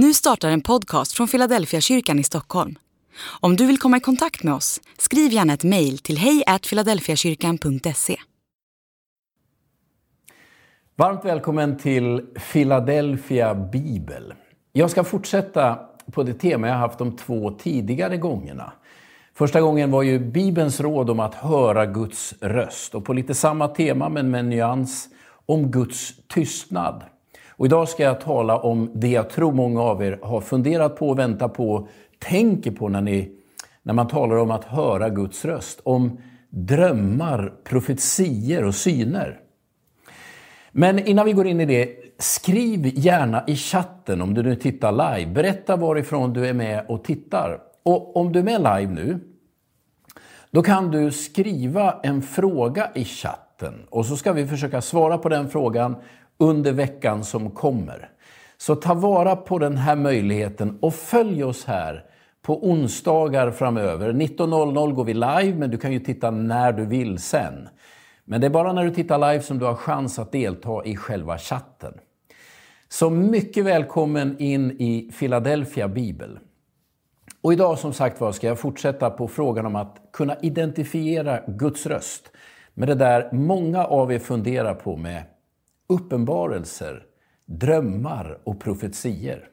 Nu startar en podcast från Philadelphia kyrkan i Stockholm. Om du vill komma i kontakt med oss, skriv gärna ett mejl till hejfiladelfiakyrkan.se. Varmt välkommen till Philadelphia Bibel. Jag ska fortsätta på det tema jag haft de två tidigare gångerna. Första gången var ju Bibelns råd om att höra Guds röst och på lite samma tema men med en nyans om Guds tystnad. Och idag ska jag tala om det jag tror många av er har funderat på, väntat på, tänker på när, ni, när man talar om att höra Guds röst. Om drömmar, profetier och syner. Men innan vi går in i det, skriv gärna i chatten om du nu tittar live. Berätta varifrån du är med och tittar. Och om du är med live nu, då kan du skriva en fråga i chatten och så ska vi försöka svara på den frågan under veckan som kommer. Så ta vara på den här möjligheten och följ oss här på onsdagar framöver. 19.00 går vi live, men du kan ju titta när du vill sen. Men det är bara när du tittar live som du har chans att delta i själva chatten. Så mycket välkommen in i Philadelphia Bibel. Och idag som sagt var ska jag fortsätta på frågan om att kunna identifiera Guds röst med det där många av er funderar på med uppenbarelser, drömmar och profetier.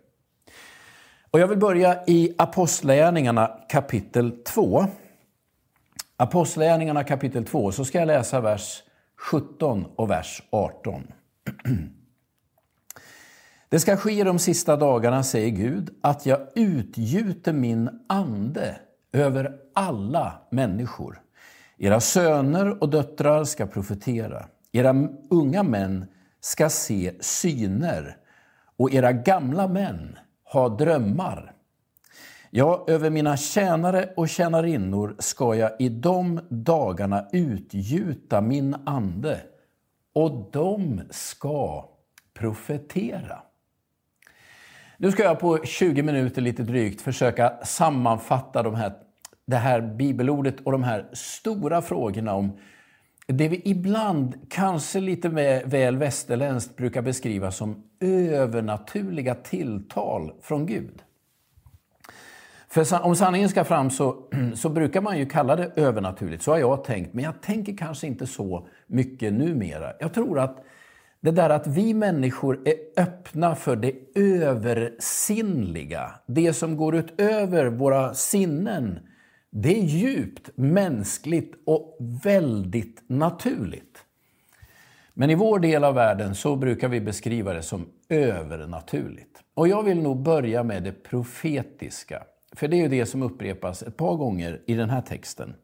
Och jag vill börja i Apostlagärningarna kapitel 2. Apostlagärningarna kapitel 2, så ska jag läsa vers 17 och vers 18. Det ska ske de sista dagarna, säger Gud, att jag utgjuter min ande över alla människor. Era söner och döttrar ska profetera. Era unga män ska se syner och era gamla män ha drömmar. Ja, över mina tjänare och tjänarinnor ska jag i de dagarna utgjuta min ande och de ska profetera. Nu ska jag på 20 minuter lite drygt försöka sammanfatta de här, det här bibelordet och de här stora frågorna om det vi ibland, kanske lite väl västerländskt, brukar beskriva som övernaturliga tilltal från Gud. För om sanningen ska fram så, så brukar man ju kalla det övernaturligt, så har jag tänkt. Men jag tänker kanske inte så mycket numera. Jag tror att det där att vi människor är öppna för det översinnliga, det som går utöver våra sinnen, det är djupt mänskligt och väldigt naturligt. Men i vår del av världen så brukar vi beskriva det som övernaturligt. Och jag vill nog börja med det profetiska. För det är ju det som upprepas ett par gånger i den här texten.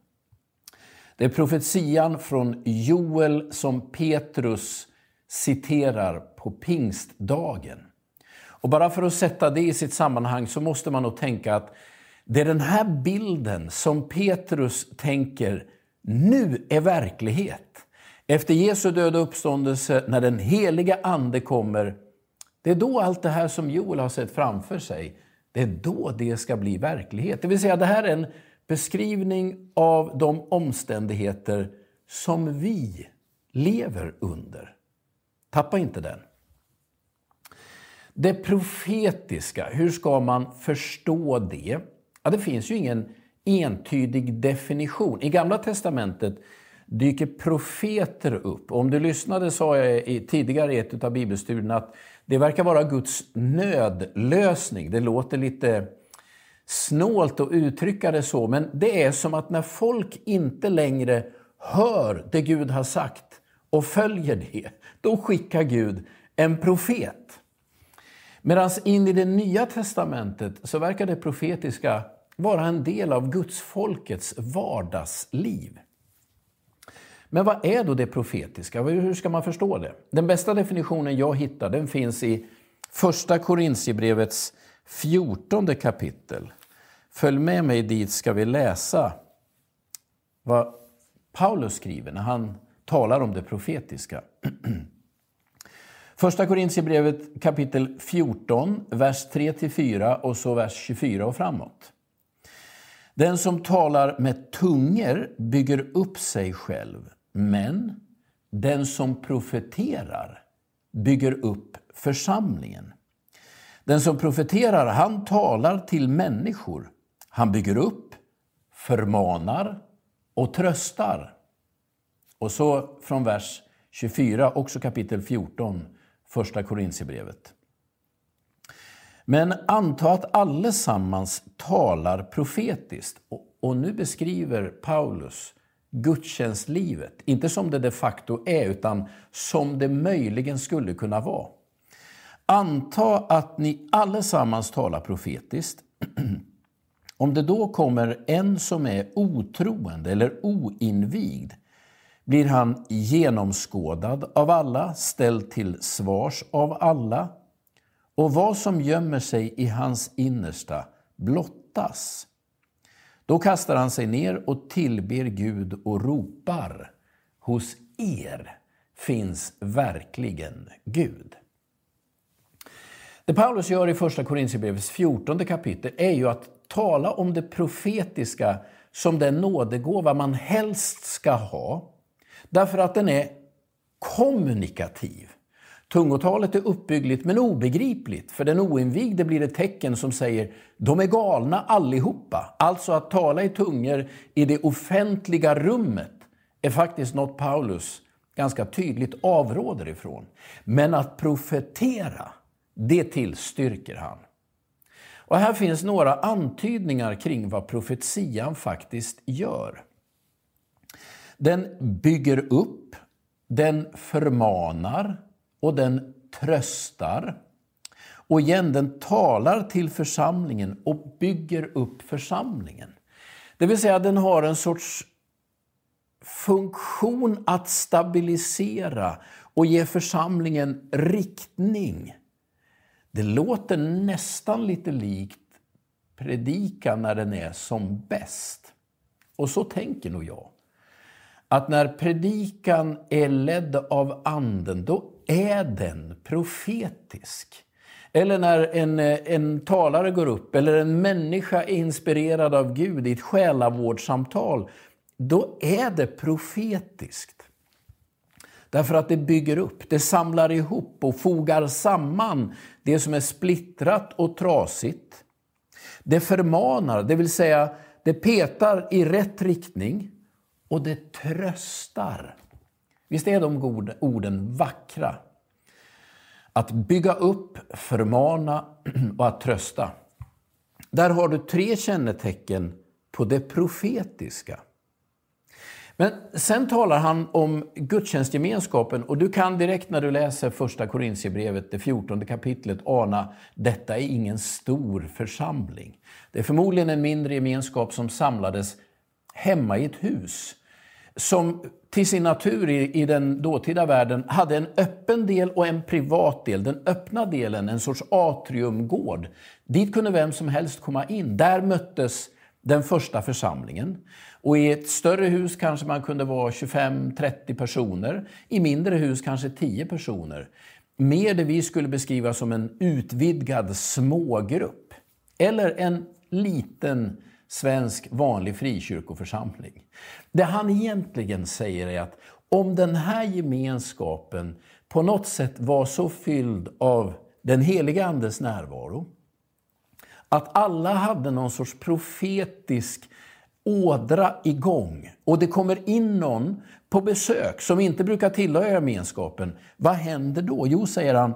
Det är profetian från Joel som Petrus citerar på pingstdagen. Och bara för att sätta det i sitt sammanhang så måste man nog tänka att det är den här bilden som Petrus tänker nu är verklighet. Efter Jesu död och uppståndelse, när den heliga Ande kommer, det är då allt det här som Joel har sett framför sig, det är då det ska bli verklighet. Det vill säga, det här är en beskrivning av de omständigheter som vi lever under. Tappa inte den. Det profetiska, hur ska man förstå det? Ja, det finns ju ingen entydig definition. I Gamla testamentet dyker profeter upp. Om du lyssnade sa jag tidigare i ett av bibelstudierna att det verkar vara Guds nödlösning. Det låter lite snålt att uttrycka det så, men det är som att när folk inte längre hör det Gud har sagt och följer det, då skickar Gud en profet. Medan in i det nya testamentet så verkar det profetiska vara en del av Guds folkets vardagsliv. Men vad är då det profetiska? Hur ska man förstå det? Den bästa definitionen jag hittar den finns i Första Korintierbrevets 14 kapitel. Följ med mig dit ska vi läsa vad Paulus skriver när han talar om det profetiska. Första Korintierbrevet kapitel 14, vers 3-4 och så vers 24 och framåt. Den som talar med tungor bygger upp sig själv, men den som profeterar bygger upp församlingen. Den som profeterar, han talar till människor. Han bygger upp, förmanar och tröstar. Och så från vers 24, också kapitel 14, första Korintierbrevet. Men anta att allesammans talar profetiskt. Och nu beskriver Paulus gudstjänstlivet, inte som det de facto är, utan som det möjligen skulle kunna vara. Anta att ni allesammans talar profetiskt. Om det då kommer en som är otroende eller oinvigd blir han genomskådad av alla, ställd till svars av alla och vad som gömmer sig i hans innersta blottas. Då kastar han sig ner och tillber Gud och ropar. Hos er finns verkligen Gud. Det Paulus gör i Första Korinthierbrevets 14 kapitel är ju att tala om det profetiska som den nådegåva man helst ska ha. Därför att den är kommunikativ. Tungotalet är uppbyggligt men obegripligt. För den oinvigde blir det tecken som säger de är galna allihopa. Alltså att tala i tungor i det offentliga rummet är faktiskt något Paulus ganska tydligt avråder ifrån. Men att profetera, det tillstyrker han. Och här finns några antydningar kring vad profetian faktiskt gör. Den bygger upp, den förmanar, och den tröstar. Och igen, den talar till församlingen och bygger upp församlingen. Det vill säga, den har en sorts funktion att stabilisera och ge församlingen riktning. Det låter nästan lite likt predikan när den är som bäst. Och så tänker nog jag. Att när predikan är ledd av Anden, då är den profetisk? Eller när en, eh, en talare går upp, eller en människa är inspirerad av Gud i ett själavårdssamtal, då är det profetiskt. Därför att det bygger upp, det samlar ihop och fogar samman det som är splittrat och trasigt. Det förmanar, det vill säga det petar i rätt riktning och det tröstar. Visst är de orden vackra? Att bygga upp, förmana och att trösta. Där har du tre kännetecken på det profetiska. Men sen talar han om gudstjänstgemenskapen och du kan direkt när du läser första Korintierbrevet, det 14 kapitlet, ana detta är ingen stor församling. Det är förmodligen en mindre gemenskap som samlades hemma i ett hus som till sin natur i, i den dåtida världen hade en öppen del och en privat del. Den öppna delen, en sorts atriumgård. Dit kunde vem som helst komma in. Där möttes den första församlingen. Och I ett större hus kanske man kunde vara 25-30 personer. I mindre hus kanske 10 personer. Mer det vi skulle beskriva som en utvidgad smågrupp. Eller en liten svensk vanlig frikyrkoförsamling. Det han egentligen säger är att om den här gemenskapen på något sätt var så fylld av den heliga Andes närvaro, att alla hade någon sorts profetisk ådra igång och det kommer in någon på besök som inte brukar tillhöra gemenskapen. Vad händer då? Jo, säger han,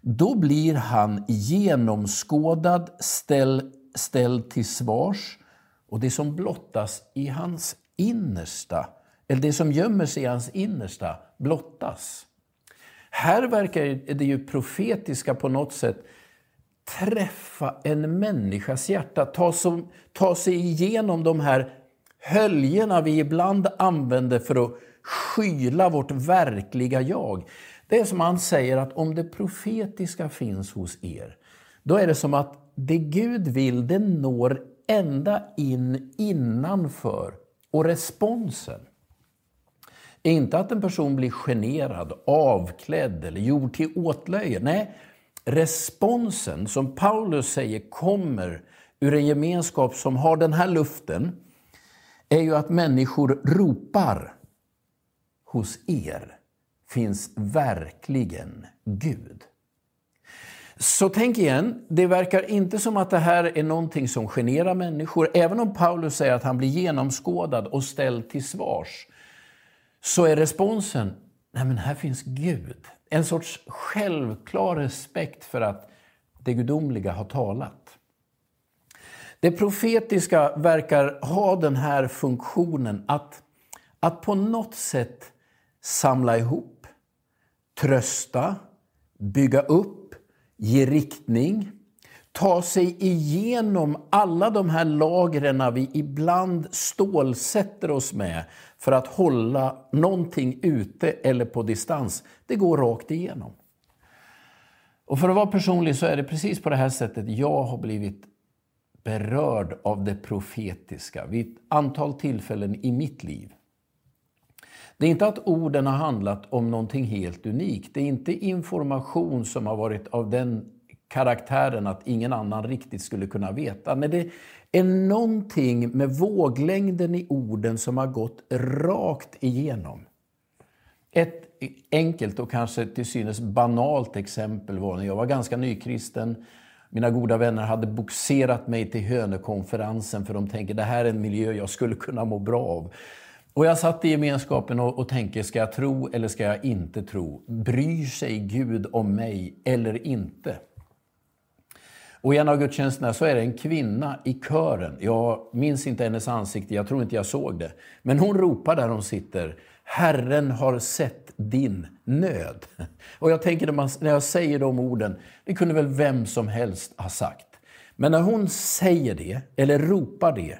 då blir han genomskådad, ställd ställd till svars och det som blottas i hans innersta, eller det som gömmer sig i hans innersta, blottas. Här verkar det ju profetiska på något sätt träffa en människas hjärta, ta, som, ta sig igenom de här höljena vi ibland använder för att skyla vårt verkliga jag. Det är som han säger att om det profetiska finns hos er, då är det som att det Gud vill, det når ända in innanför. Och responsen är inte att en person blir generad, avklädd eller gjord till åtlöje. Nej, responsen som Paulus säger kommer ur en gemenskap som har den här luften är ju att människor ropar hos er finns verkligen Gud. Så tänk igen, det verkar inte som att det här är någonting som generar människor. Även om Paulus säger att han blir genomskådad och ställd till svars, så är responsen, nej men här finns Gud. En sorts självklar respekt för att det gudomliga har talat. Det profetiska verkar ha den här funktionen att, att på något sätt samla ihop, trösta, bygga upp, ge riktning, ta sig igenom alla de här lagren vi ibland stålsätter oss med för att hålla någonting ute eller på distans. Det går rakt igenom. Och för att vara personlig så är det precis på det här sättet jag har blivit berörd av det profetiska vid ett antal tillfällen i mitt liv. Det är inte att orden har handlat om någonting helt unikt. Det är inte information som har varit av den karaktären att ingen annan riktigt skulle kunna veta. Men det är någonting med våglängden i orden som har gått rakt igenom. Ett enkelt och kanske till synes banalt exempel var när jag var ganska nykristen. Mina goda vänner hade boxerat mig till Hönökonferensen för de tänker det här är en miljö jag skulle kunna må bra av. Och jag satt i gemenskapen och, och tänkte, ska jag tro eller ska jag inte tro? Bryr sig Gud om mig eller inte? Och i en av gudstjänsterna så är det en kvinna i kören. Jag minns inte hennes ansikte, jag tror inte jag såg det. Men hon ropar där hon sitter, Herren har sett din nöd. Och jag tänker när, man, när jag säger de orden, det kunde väl vem som helst ha sagt. Men när hon säger det, eller ropar det,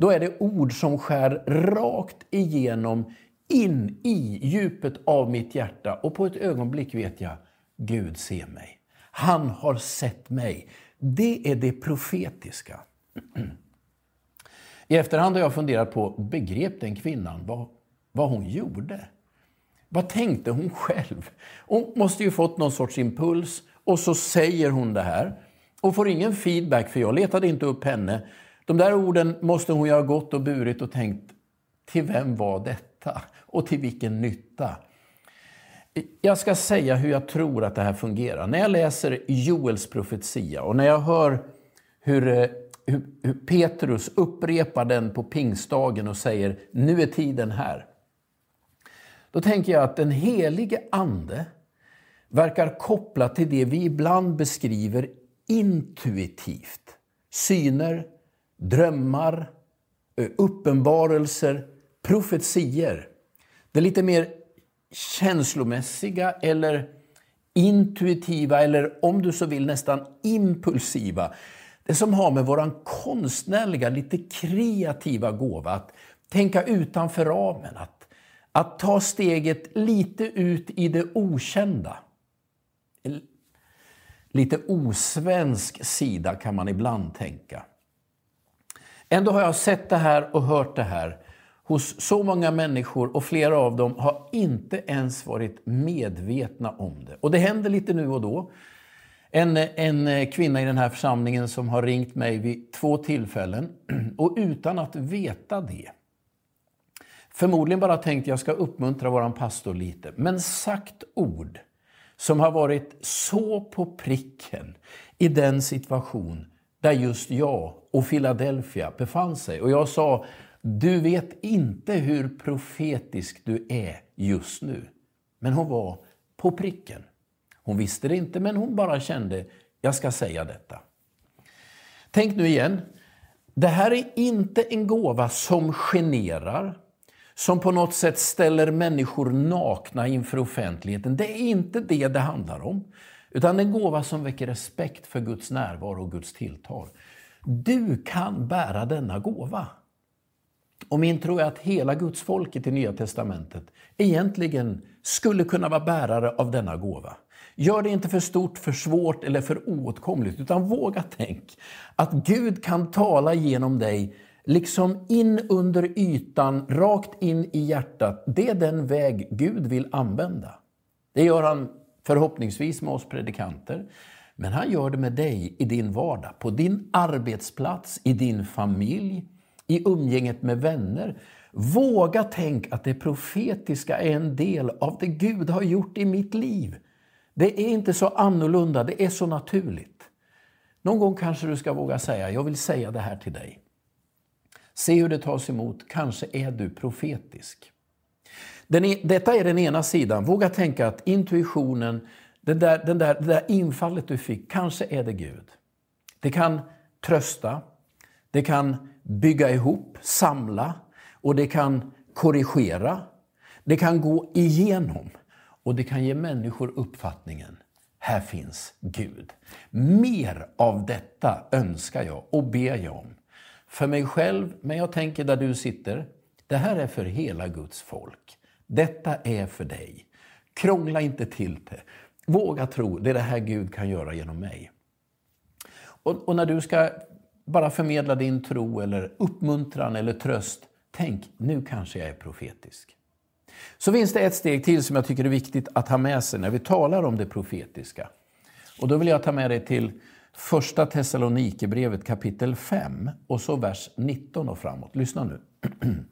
då är det ord som skär rakt igenom in i djupet av mitt hjärta. Och på ett ögonblick vet jag, Gud ser mig. Han har sett mig. Det är det profetiska. I efterhand har jag funderat på, begrep den kvinnan vad, vad hon gjorde? Vad tänkte hon själv? Hon måste ju fått någon sorts impuls och så säger hon det här och får ingen feedback för jag letade inte upp henne. De där orden måste hon ju ha gått och burit och tänkt, till vem var detta? Och till vilken nytta? Jag ska säga hur jag tror att det här fungerar. När jag läser Joels profetia och när jag hör hur, eh, hur, hur Petrus upprepar den på pingstdagen och säger nu är tiden här. Då tänker jag att den helige Ande verkar kopplat till det vi ibland beskriver intuitivt. Syner, drömmar, eh, uppenbarelser, profetier. Det lite mer känslomässiga eller intuitiva eller om du så vill nästan impulsiva. Det som har med vår konstnärliga, lite kreativa gåva att tänka utanför ramen, att, att ta steget lite ut i det okända. Lite osvensk sida kan man ibland tänka. Ändå har jag sett det här och hört det här hos så många människor och flera av dem har inte ens varit medvetna om det. Och det händer lite nu och då. En, en kvinna i den här församlingen som har ringt mig vid två tillfällen och utan att veta det. Förmodligen bara tänkt att jag ska uppmuntra våran pastor lite, men sagt ord som har varit så på pricken i den situation där just jag och Philadelphia befann sig. Och jag sa, du vet inte hur profetisk du är just nu. Men hon var på pricken. Hon visste det inte, men hon bara kände, jag ska säga detta. Tänk nu igen, det här är inte en gåva som generar, som på något sätt ställer människor nakna inför offentligheten. Det är inte det det handlar om. Utan en gåva som väcker respekt för Guds närvaro och Guds tilltal. Du kan bära denna gåva. Och min tro är att hela Guds folket i Nya Testamentet egentligen skulle kunna vara bärare av denna gåva. Gör det inte för stort, för svårt eller för oåtkomligt, utan våga tänk att Gud kan tala genom dig liksom in under ytan, rakt in i hjärtat. Det är den väg Gud vill använda. Det gör han förhoppningsvis med oss predikanter. Men han gör det med dig i din vardag, på din arbetsplats, i din familj, i umgänget med vänner. Våga tänk att det profetiska är en del av det Gud har gjort i mitt liv. Det är inte så annorlunda, det är så naturligt. Någon gång kanske du ska våga säga, jag vill säga det här till dig. Se hur det tas emot, kanske är du profetisk. Den, e- detta är den ena sidan. Våga tänka att intuitionen, den där, den där, det där infallet du fick, kanske är det Gud. Det kan trösta, det kan bygga ihop, samla och det kan korrigera. Det kan gå igenom och det kan ge människor uppfattningen här finns Gud. Mer av detta önskar jag och ber jag om. För mig själv, men jag tänker där du sitter. Det här är för hela Guds folk. Detta är för dig. Krångla inte till det. Våga tro, det är det här Gud kan göra genom mig. Och, och när du ska bara förmedla din tro eller uppmuntran eller tröst, tänk, nu kanske jag är profetisk. Så finns det ett steg till som jag tycker är viktigt att ha med sig när vi talar om det profetiska. Och då vill jag ta med dig till Första Thessalonikerbrevet kapitel 5 och så vers 19 och framåt. Lyssna nu.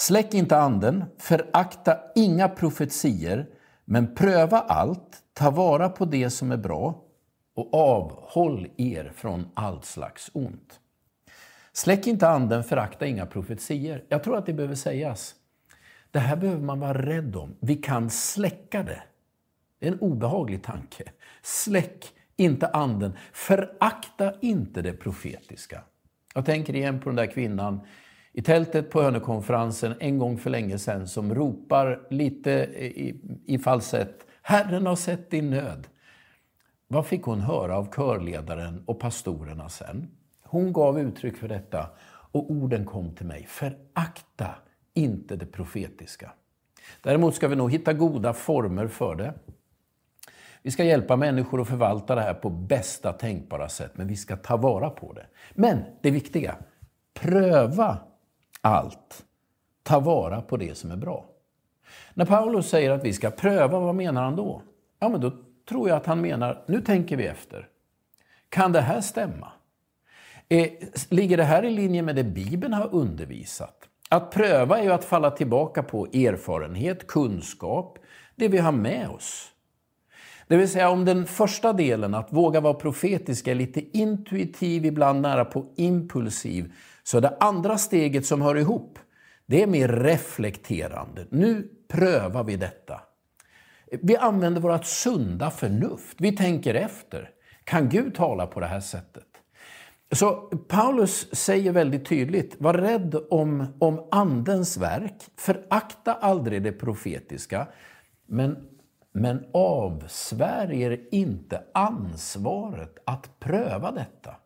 Släck inte anden, förakta inga profetier, men pröva allt, ta vara på det som är bra och avhåll er från allt slags ont. Släck inte anden, förakta inga profetier. Jag tror att det behöver sägas. Det här behöver man vara rädd om. Vi kan släcka det. Det är en obehaglig tanke. Släck inte anden. Förakta inte det profetiska. Jag tänker igen på den där kvinnan i tältet på Hönökonferensen en gång för länge sedan som ropar lite i, i falsett Herren har sett din nöd. Vad fick hon höra av körledaren och pastorerna sen? Hon gav uttryck för detta och orden kom till mig. Förakta inte det profetiska. Däremot ska vi nog hitta goda former för det. Vi ska hjälpa människor att förvalta det här på bästa tänkbara sätt, men vi ska ta vara på det. Men det viktiga, pröva allt. Ta vara på det som är bra. När Paulus säger att vi ska pröva, vad menar han då? Ja, men då tror jag att han menar, nu tänker vi efter. Kan det här stämma? Eh, ligger det här i linje med det Bibeln har undervisat? Att pröva är ju att falla tillbaka på erfarenhet, kunskap, det vi har med oss. Det vill säga om den första delen, att våga vara profetisk, är lite intuitiv, ibland nära på impulsiv, så är det andra steget som hör ihop, det är mer reflekterande. Nu prövar vi detta. Vi använder vårt sunda förnuft. Vi tänker efter. Kan Gud tala på det här sättet? Så Paulus säger väldigt tydligt, var rädd om, om Andens verk, förakta aldrig det profetiska, men, men avsvär er inte ansvaret att pröva detta.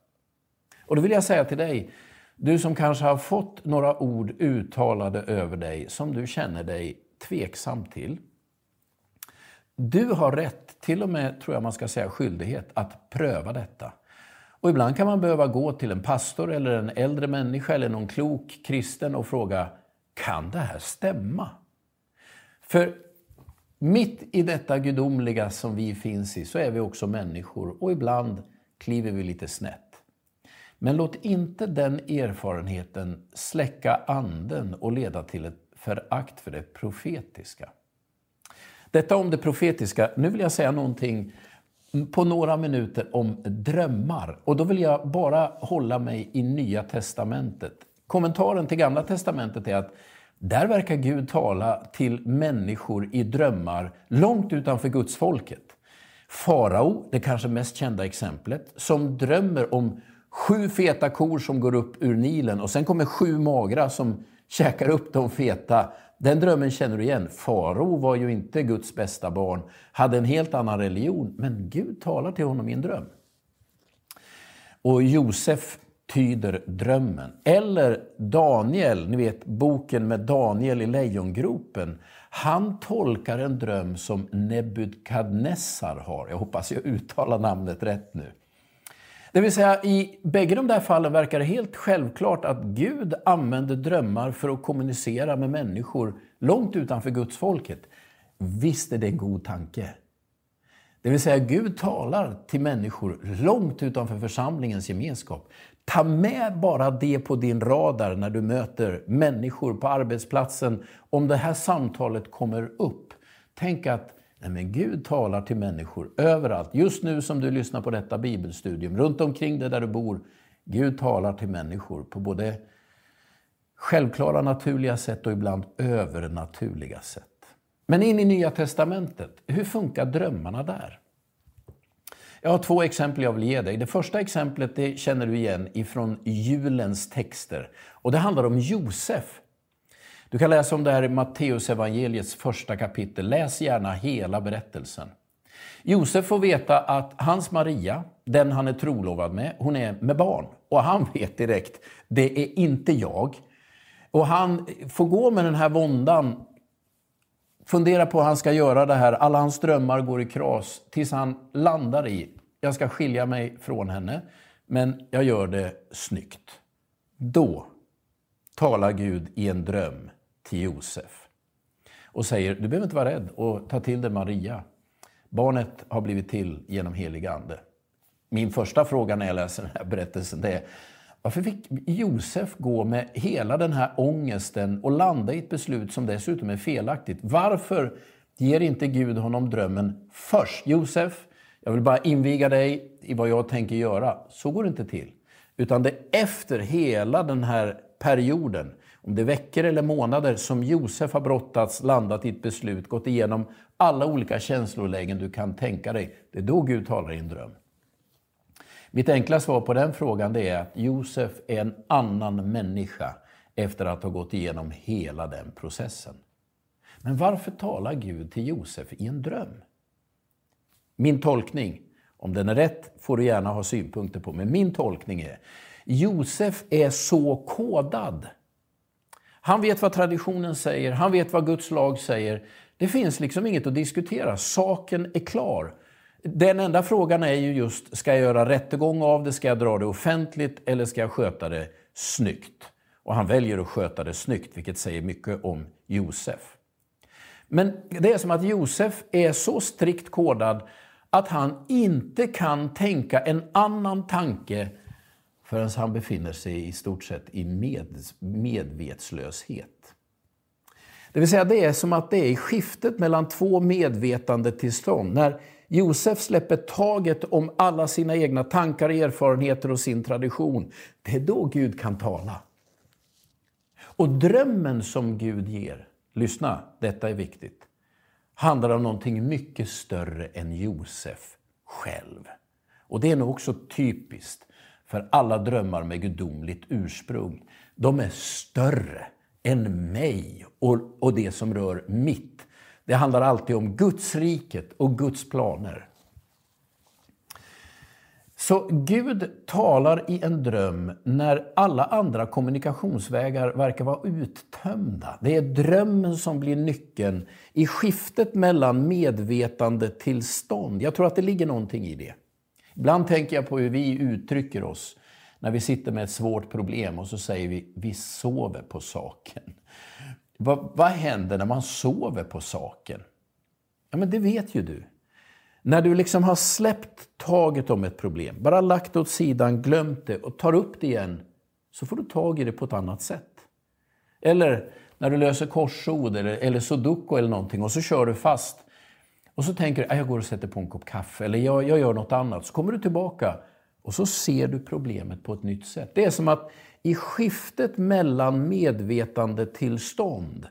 Och då vill jag säga till dig, du som kanske har fått några ord uttalade över dig som du känner dig tveksam till. Du har rätt, till och med tror jag man ska säga skyldighet, att pröva detta. Och ibland kan man behöva gå till en pastor eller en äldre människa eller någon klok kristen och fråga, kan det här stämma? För mitt i detta gudomliga som vi finns i så är vi också människor och ibland kliver vi lite snett. Men låt inte den erfarenheten släcka anden och leda till ett förakt för det profetiska. Detta om det profetiska. Nu vill jag säga någonting på några minuter om drömmar. Och då vill jag bara hålla mig i Nya Testamentet. Kommentaren till Gamla Testamentet är att där verkar Gud tala till människor i drömmar långt utanför Guds folket. Farao, det kanske mest kända exemplet, som drömmer om sju feta kor som går upp ur Nilen och sen kommer sju magra som käkar upp de feta. Den drömmen känner du igen. Farao var ju inte Guds bästa barn, hade en helt annan religion, men Gud talar till honom i en dröm. Och Josef tyder drömmen. Eller Daniel, ni vet boken med Daniel i lejongropen. Han tolkar en dröm som Nebukadnessar har. Jag hoppas jag uttalar namnet rätt nu. Det vill säga, i bägge de där fallen verkar det helt självklart att Gud använder drömmar för att kommunicera med människor långt utanför Guds folket. Visst är det en god tanke? Det vill säga, Gud talar till människor långt utanför församlingens gemenskap. Ta med bara det på din radar när du möter människor på arbetsplatsen. Om det här samtalet kommer upp, tänk att Nej, men Gud talar till människor överallt. Just nu som du lyssnar på detta bibelstudium, runt omkring dig där du bor. Gud talar till människor på både självklara naturliga sätt och ibland övernaturliga sätt. Men in i Nya Testamentet, hur funkar drömmarna där? Jag har två exempel jag vill ge dig. Det första exemplet det känner du igen ifrån julens texter. Och det handlar om Josef. Du kan läsa om det här i Matteusevangeliets första kapitel. Läs gärna hela berättelsen. Josef får veta att hans Maria, den han är trolovad med, hon är med barn. Och han vet direkt, det är inte jag. Och han får gå med den här våndan, fundera på hur han ska göra det här. Alla hans drömmar går i kras tills han landar i, jag ska skilja mig från henne, men jag gör det snyggt. Då talar Gud i en dröm till Josef och säger, du behöver inte vara rädd och ta till dig Maria. Barnet har blivit till genom helig ande. Min första fråga när jag läser den här berättelsen är, varför fick Josef gå med hela den här ångesten och landa i ett beslut som dessutom är felaktigt? Varför ger inte Gud honom drömmen först? Josef, jag vill bara inviga dig i vad jag tänker göra. Så går det inte till. Utan det är efter hela den här perioden, om det är veckor eller månader, som Josef har brottats, landat i ett beslut, gått igenom alla olika känslolägen du kan tänka dig. Det är då Gud talar i en dröm. Mitt enkla svar på den frågan är att Josef är en annan människa efter att ha gått igenom hela den processen. Men varför talar Gud till Josef i en dröm? Min tolkning, om den är rätt får du gärna ha synpunkter på, men min tolkning är Josef är så kodad. Han vet vad traditionen säger, han vet vad Guds lag säger. Det finns liksom inget att diskutera, saken är klar. Den enda frågan är ju just, ska jag göra rättegång av det? Ska jag dra det offentligt eller ska jag sköta det snyggt? Och han väljer att sköta det snyggt, vilket säger mycket om Josef. Men det är som att Josef är så strikt kodad att han inte kan tänka en annan tanke förrän han befinner sig i stort sett i med, medvetslöshet. Det vill säga, det är som att det är i skiftet mellan två medvetandetillstånd. När Josef släpper taget om alla sina egna tankar, erfarenheter och sin tradition. Det är då Gud kan tala. Och drömmen som Gud ger, lyssna, detta är viktigt, handlar om någonting mycket större än Josef själv. Och det är nog också typiskt för alla drömmar med gudomligt ursprung. De är större än mig och, och det som rör mitt. Det handlar alltid om Guds riket och Guds planer. Så Gud talar i en dröm när alla andra kommunikationsvägar verkar vara uttömda. Det är drömmen som blir nyckeln i skiftet mellan medvetandetillstånd. Jag tror att det ligger någonting i det. Ibland tänker jag på hur vi uttrycker oss när vi sitter med ett svårt problem och så säger vi vi sover på saken. Vad, vad händer när man sover på saken? Ja, men det vet ju du. När du liksom har släppt taget om ett problem, bara lagt det åt sidan, glömt det och tar upp det igen, så får du tag i det på ett annat sätt. Eller när du löser korsord eller, eller sudoku eller någonting och så kör du fast. Och så tänker du, att jag går och sätter på en kopp kaffe eller jag, jag gör något annat. Så kommer du tillbaka och så ser du problemet på ett nytt sätt. Det är som att i skiftet mellan medvetandetillstånd,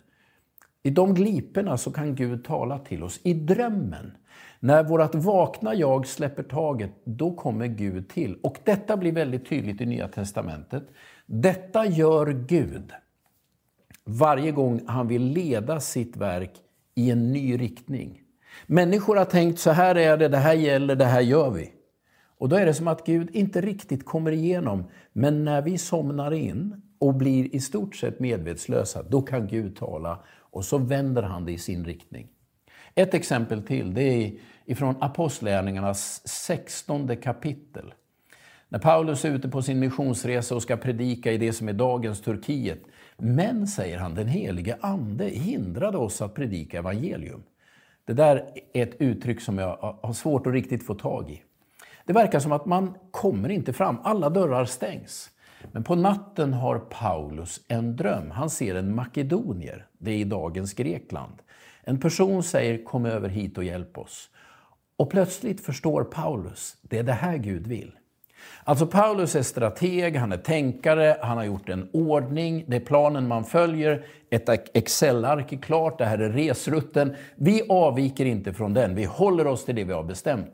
i de gliporna så kan Gud tala till oss. I drömmen, när vårt vakna jag släpper taget, då kommer Gud till. Och detta blir väldigt tydligt i Nya Testamentet. Detta gör Gud varje gång han vill leda sitt verk i en ny riktning. Människor har tänkt så här är det, det här gäller, det här gör vi. Och då är det som att Gud inte riktigt kommer igenom. Men när vi somnar in och blir i stort sett medvetslösa, då kan Gud tala och så vänder han det i sin riktning. Ett exempel till, det är ifrån Apostlärningarnas 16 kapitel. När Paulus är ute på sin missionsresa och ska predika i det som är dagens Turkiet. Men, säger han, den helige Ande hindrade oss att predika evangelium. Det där är ett uttryck som jag har svårt att riktigt få tag i. Det verkar som att man kommer inte fram, alla dörrar stängs. Men på natten har Paulus en dröm. Han ser en makedonier, det är i dagens Grekland. En person säger kom över hit och hjälp oss. Och plötsligt förstår Paulus, det är det här Gud vill. Alltså Paulus är strateg, han är tänkare, han har gjort en ordning, det är planen man följer, ett Excel-ark är klart, det här är resrutten. Vi avviker inte från den, vi håller oss till det vi har bestämt.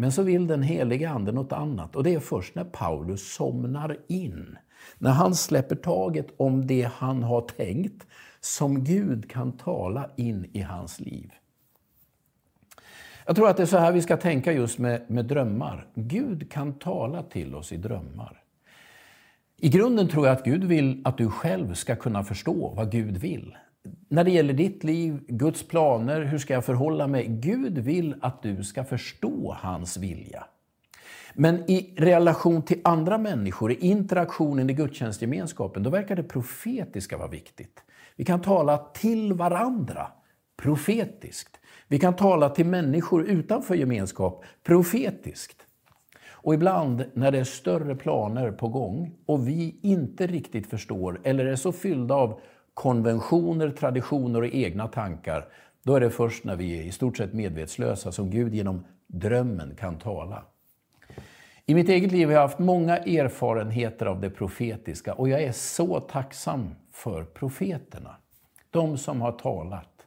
Men så vill den helige Ande något annat och det är först när Paulus somnar in. När han släpper taget om det han har tänkt som Gud kan tala in i hans liv. Jag tror att det är så här vi ska tänka just med, med drömmar. Gud kan tala till oss i drömmar. I grunden tror jag att Gud vill att du själv ska kunna förstå vad Gud vill. När det gäller ditt liv, Guds planer, hur ska jag förhålla mig? Gud vill att du ska förstå hans vilja. Men i relation till andra människor, i interaktionen i gudstjänstgemenskapen, då verkar det profetiska vara viktigt. Vi kan tala till varandra profetiskt. Vi kan tala till människor utanför gemenskap profetiskt. Och ibland när det är större planer på gång och vi inte riktigt förstår eller är så fyllda av konventioner, traditioner och egna tankar, då är det först när vi är i stort sett medvetslösa som Gud genom drömmen kan tala. I mitt eget liv har jag haft många erfarenheter av det profetiska och jag är så tacksam för profeterna. De som har talat.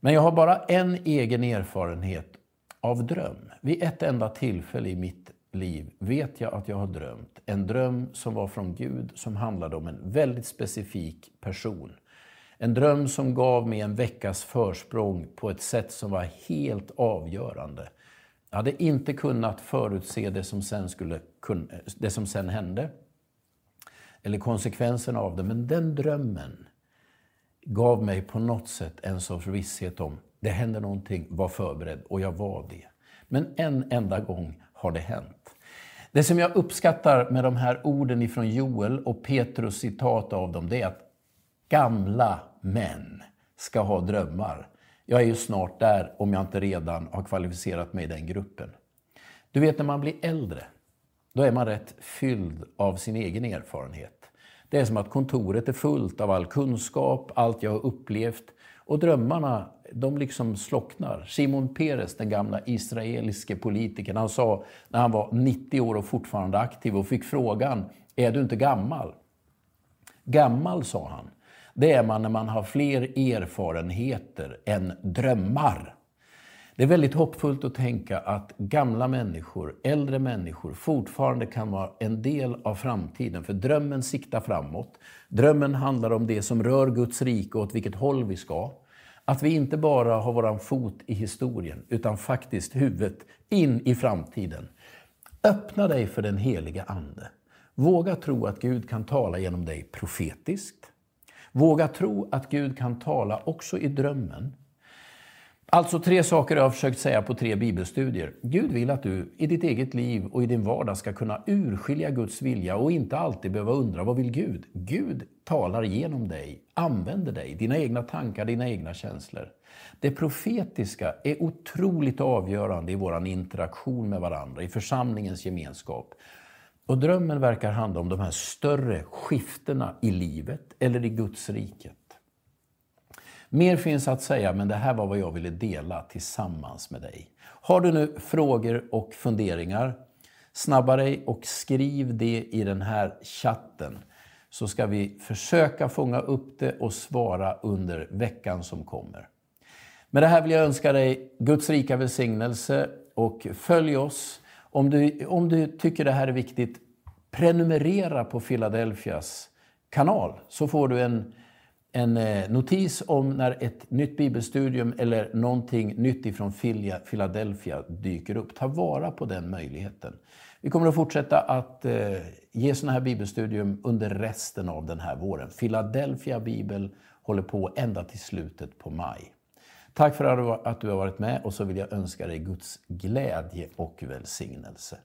Men jag har bara en egen erfarenhet av dröm. Vid ett enda tillfälle i mitt liv vet jag att jag har drömt. En dröm som var från Gud, som handlade om en väldigt specifik person. En dröm som gav mig en veckas försprång på ett sätt som var helt avgörande. Jag hade inte kunnat förutse det som sen, skulle, det som sen hände, eller konsekvenserna av det, men den drömmen gav mig på något sätt en sorts visshet om det hände någonting, var förberedd och jag var det. Men en enda gång har det hänt. Det som jag uppskattar med de här orden ifrån Joel och Petrus citat av dem, det är att gamla män ska ha drömmar. Jag är ju snart där om jag inte redan har kvalificerat mig i den gruppen. Du vet när man blir äldre, då är man rätt fylld av sin egen erfarenhet. Det är som att kontoret är fullt av all kunskap, allt jag har upplevt och drömmarna de liksom slocknar. Simon Peres, den gamla israeliske politikern, han sa när han var 90 år och fortfarande aktiv och fick frågan, är du inte gammal? Gammal, sa han, det är man när man har fler erfarenheter än drömmar. Det är väldigt hoppfullt att tänka att gamla människor, äldre människor fortfarande kan vara en del av framtiden. För drömmen siktar framåt. Drömmen handlar om det som rör Guds rike och åt vilket håll vi ska. Att vi inte bara har våran fot i historien, utan faktiskt huvudet in i framtiden. Öppna dig för den heliga Ande. Våga tro att Gud kan tala genom dig profetiskt. Våga tro att Gud kan tala också i drömmen. Alltså tre saker jag har försökt säga på tre bibelstudier. Gud vill att du i ditt eget liv och i din vardag ska kunna urskilja Guds vilja och inte alltid behöva undra vad vill Gud? Gud talar genom dig, använder dig, dina egna tankar, dina egna känslor. Det profetiska är otroligt avgörande i vår interaktion med varandra, i församlingens gemenskap. Och drömmen verkar handla om de här större skiftena i livet eller i Guds riket. Mer finns att säga, men det här var vad jag ville dela tillsammans med dig. Har du nu frågor och funderingar, snabba dig och skriv det i den här chatten så ska vi försöka fånga upp det och svara under veckan som kommer. Med det här vill jag önska dig Guds rika välsignelse och följ oss. Om du, om du tycker det här är viktigt, prenumerera på Philadelphias kanal så får du en en eh, notis om när ett nytt bibelstudium eller någonting nytt ifrån Philadelphia dyker upp. Ta vara på den möjligheten. Vi kommer att fortsätta att eh, ge sådana här bibelstudium under resten av den här våren. Philadelphia Bibel håller på ända till slutet på maj. Tack för att du har varit med och så vill jag önska dig Guds glädje och välsignelse.